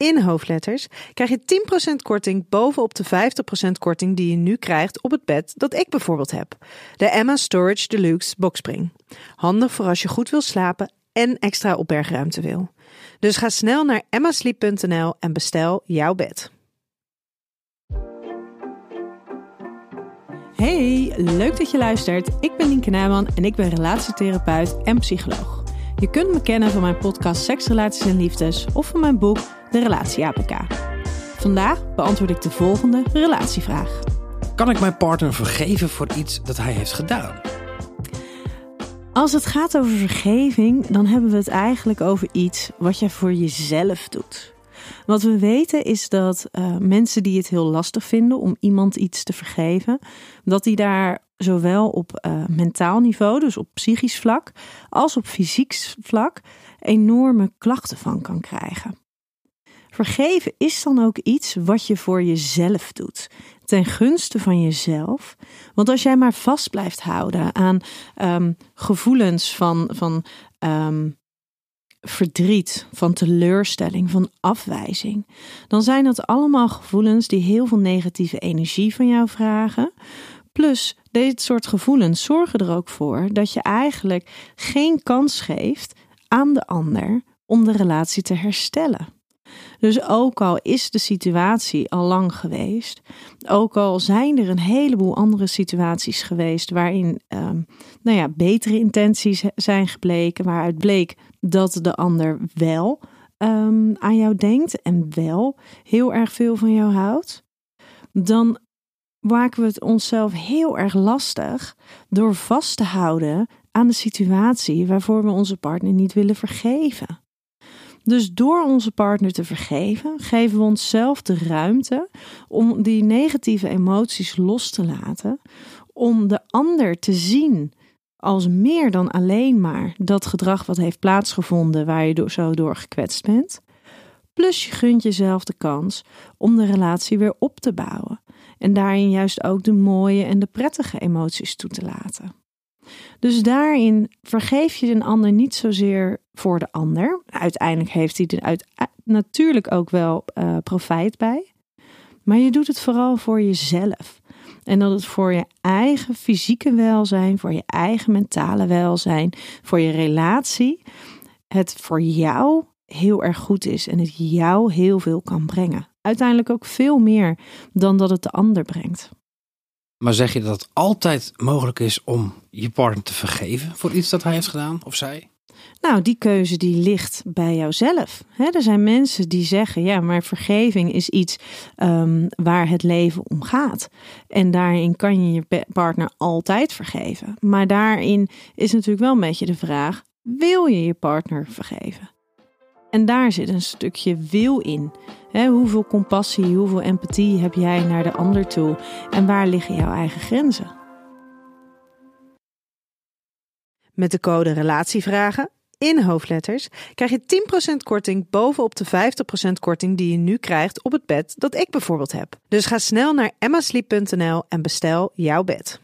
in hoofdletters krijg je 10% korting bovenop de 50% korting die je nu krijgt op het bed dat ik bijvoorbeeld heb. De Emma Storage Deluxe Boxspring. Handig voor als je goed wil slapen en extra opbergruimte wil. Dus ga snel naar emmasleep.nl en bestel jouw bed. Hey, leuk dat je luistert. Ik ben Lienke Naaman en ik ben relatietherapeut en psycholoog. Je kunt me kennen van mijn podcast Seks, Relaties en Liefdes of van mijn boek De Relatie APK. Vandaag beantwoord ik de volgende relatievraag. Kan ik mijn partner vergeven voor iets dat hij heeft gedaan? Als het gaat over vergeving, dan hebben we het eigenlijk over iets wat je voor jezelf doet. Wat we weten is dat uh, mensen die het heel lastig vinden om iemand iets te vergeven, dat die daar zowel op uh, mentaal niveau, dus op psychisch vlak, als op fysiek vlak enorme klachten van kan krijgen. Vergeven is dan ook iets wat je voor jezelf doet ten gunste van jezelf. Want als jij maar vast blijft houden aan um, gevoelens van, van um, verdriet, van teleurstelling, van afwijzing, dan zijn dat allemaal gevoelens die heel veel negatieve energie van jou vragen. Plus, dit soort gevoelens zorgen er ook voor dat je eigenlijk geen kans geeft aan de ander om de relatie te herstellen. Dus ook al is de situatie al lang geweest, ook al zijn er een heleboel andere situaties geweest waarin um, nou ja, betere intenties zijn gebleken, waaruit bleek dat de ander wel um, aan jou denkt en wel heel erg veel van jou houdt, dan maken we het onszelf heel erg lastig door vast te houden aan de situatie waarvoor we onze partner niet willen vergeven. Dus door onze partner te vergeven, geven we onszelf de ruimte om die negatieve emoties los te laten, om de ander te zien als meer dan alleen maar dat gedrag wat heeft plaatsgevonden waar je zo door gekwetst bent. Plus je gunt jezelf de kans om de relatie weer op te bouwen en daarin juist ook de mooie en de prettige emoties toe te laten. Dus daarin vergeef je een ander niet zozeer voor de ander. Uiteindelijk heeft hij er uit, natuurlijk ook wel uh, profijt bij. Maar je doet het vooral voor jezelf. En dat het voor je eigen fysieke welzijn, voor je eigen mentale welzijn, voor je relatie, het voor jou heel erg goed is en het jou heel veel kan brengen. Uiteindelijk ook veel meer dan dat het de ander brengt. Maar zeg je dat het altijd mogelijk is om je partner te vergeven voor iets dat hij heeft gedaan of zij? Nou, die keuze die ligt bij jouzelf. er zijn mensen die zeggen, ja, maar vergeving is iets um, waar het leven om gaat. En daarin kan je je partner altijd vergeven. Maar daarin is natuurlijk wel een beetje de vraag, wil je je partner vergeven? En daar zit een stukje wil in. hoeveel compassie, hoeveel empathie heb jij naar de ander toe? En waar liggen jouw eigen grenzen? Met de code RELATIEVRAGEN in hoofdletters krijg je 10% korting bovenop de 50% korting die je nu krijgt op het bed dat ik bijvoorbeeld heb. Dus ga snel naar emmasleep.nl en bestel jouw bed.